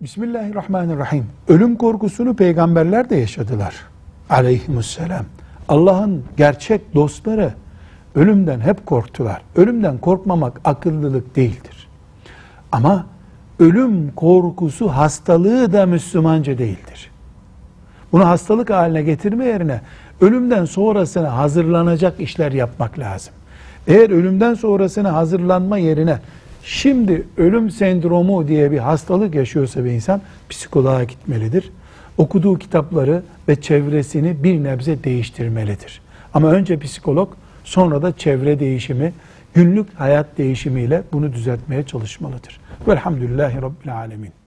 Bismillahirrahmanirrahim. Ölüm korkusunu peygamberler de yaşadılar. Aleyhisselam. Allah'ın gerçek dostları ölümden hep korktular. Ölümden korkmamak akıllılık değildir. Ama ölüm korkusu hastalığı da Müslümanca değildir. Bunu hastalık haline getirme yerine ölümden sonrasına hazırlanacak işler yapmak lazım. Eğer ölümden sonrasına hazırlanma yerine şimdi ölüm sendromu diye bir hastalık yaşıyorsa bir insan psikoloğa gitmelidir. Okuduğu kitapları ve çevresini bir nebze değiştirmelidir. Ama önce psikolog sonra da çevre değişimi, günlük hayat değişimiyle bunu düzeltmeye çalışmalıdır. Velhamdülillahi Rabbil Alemin.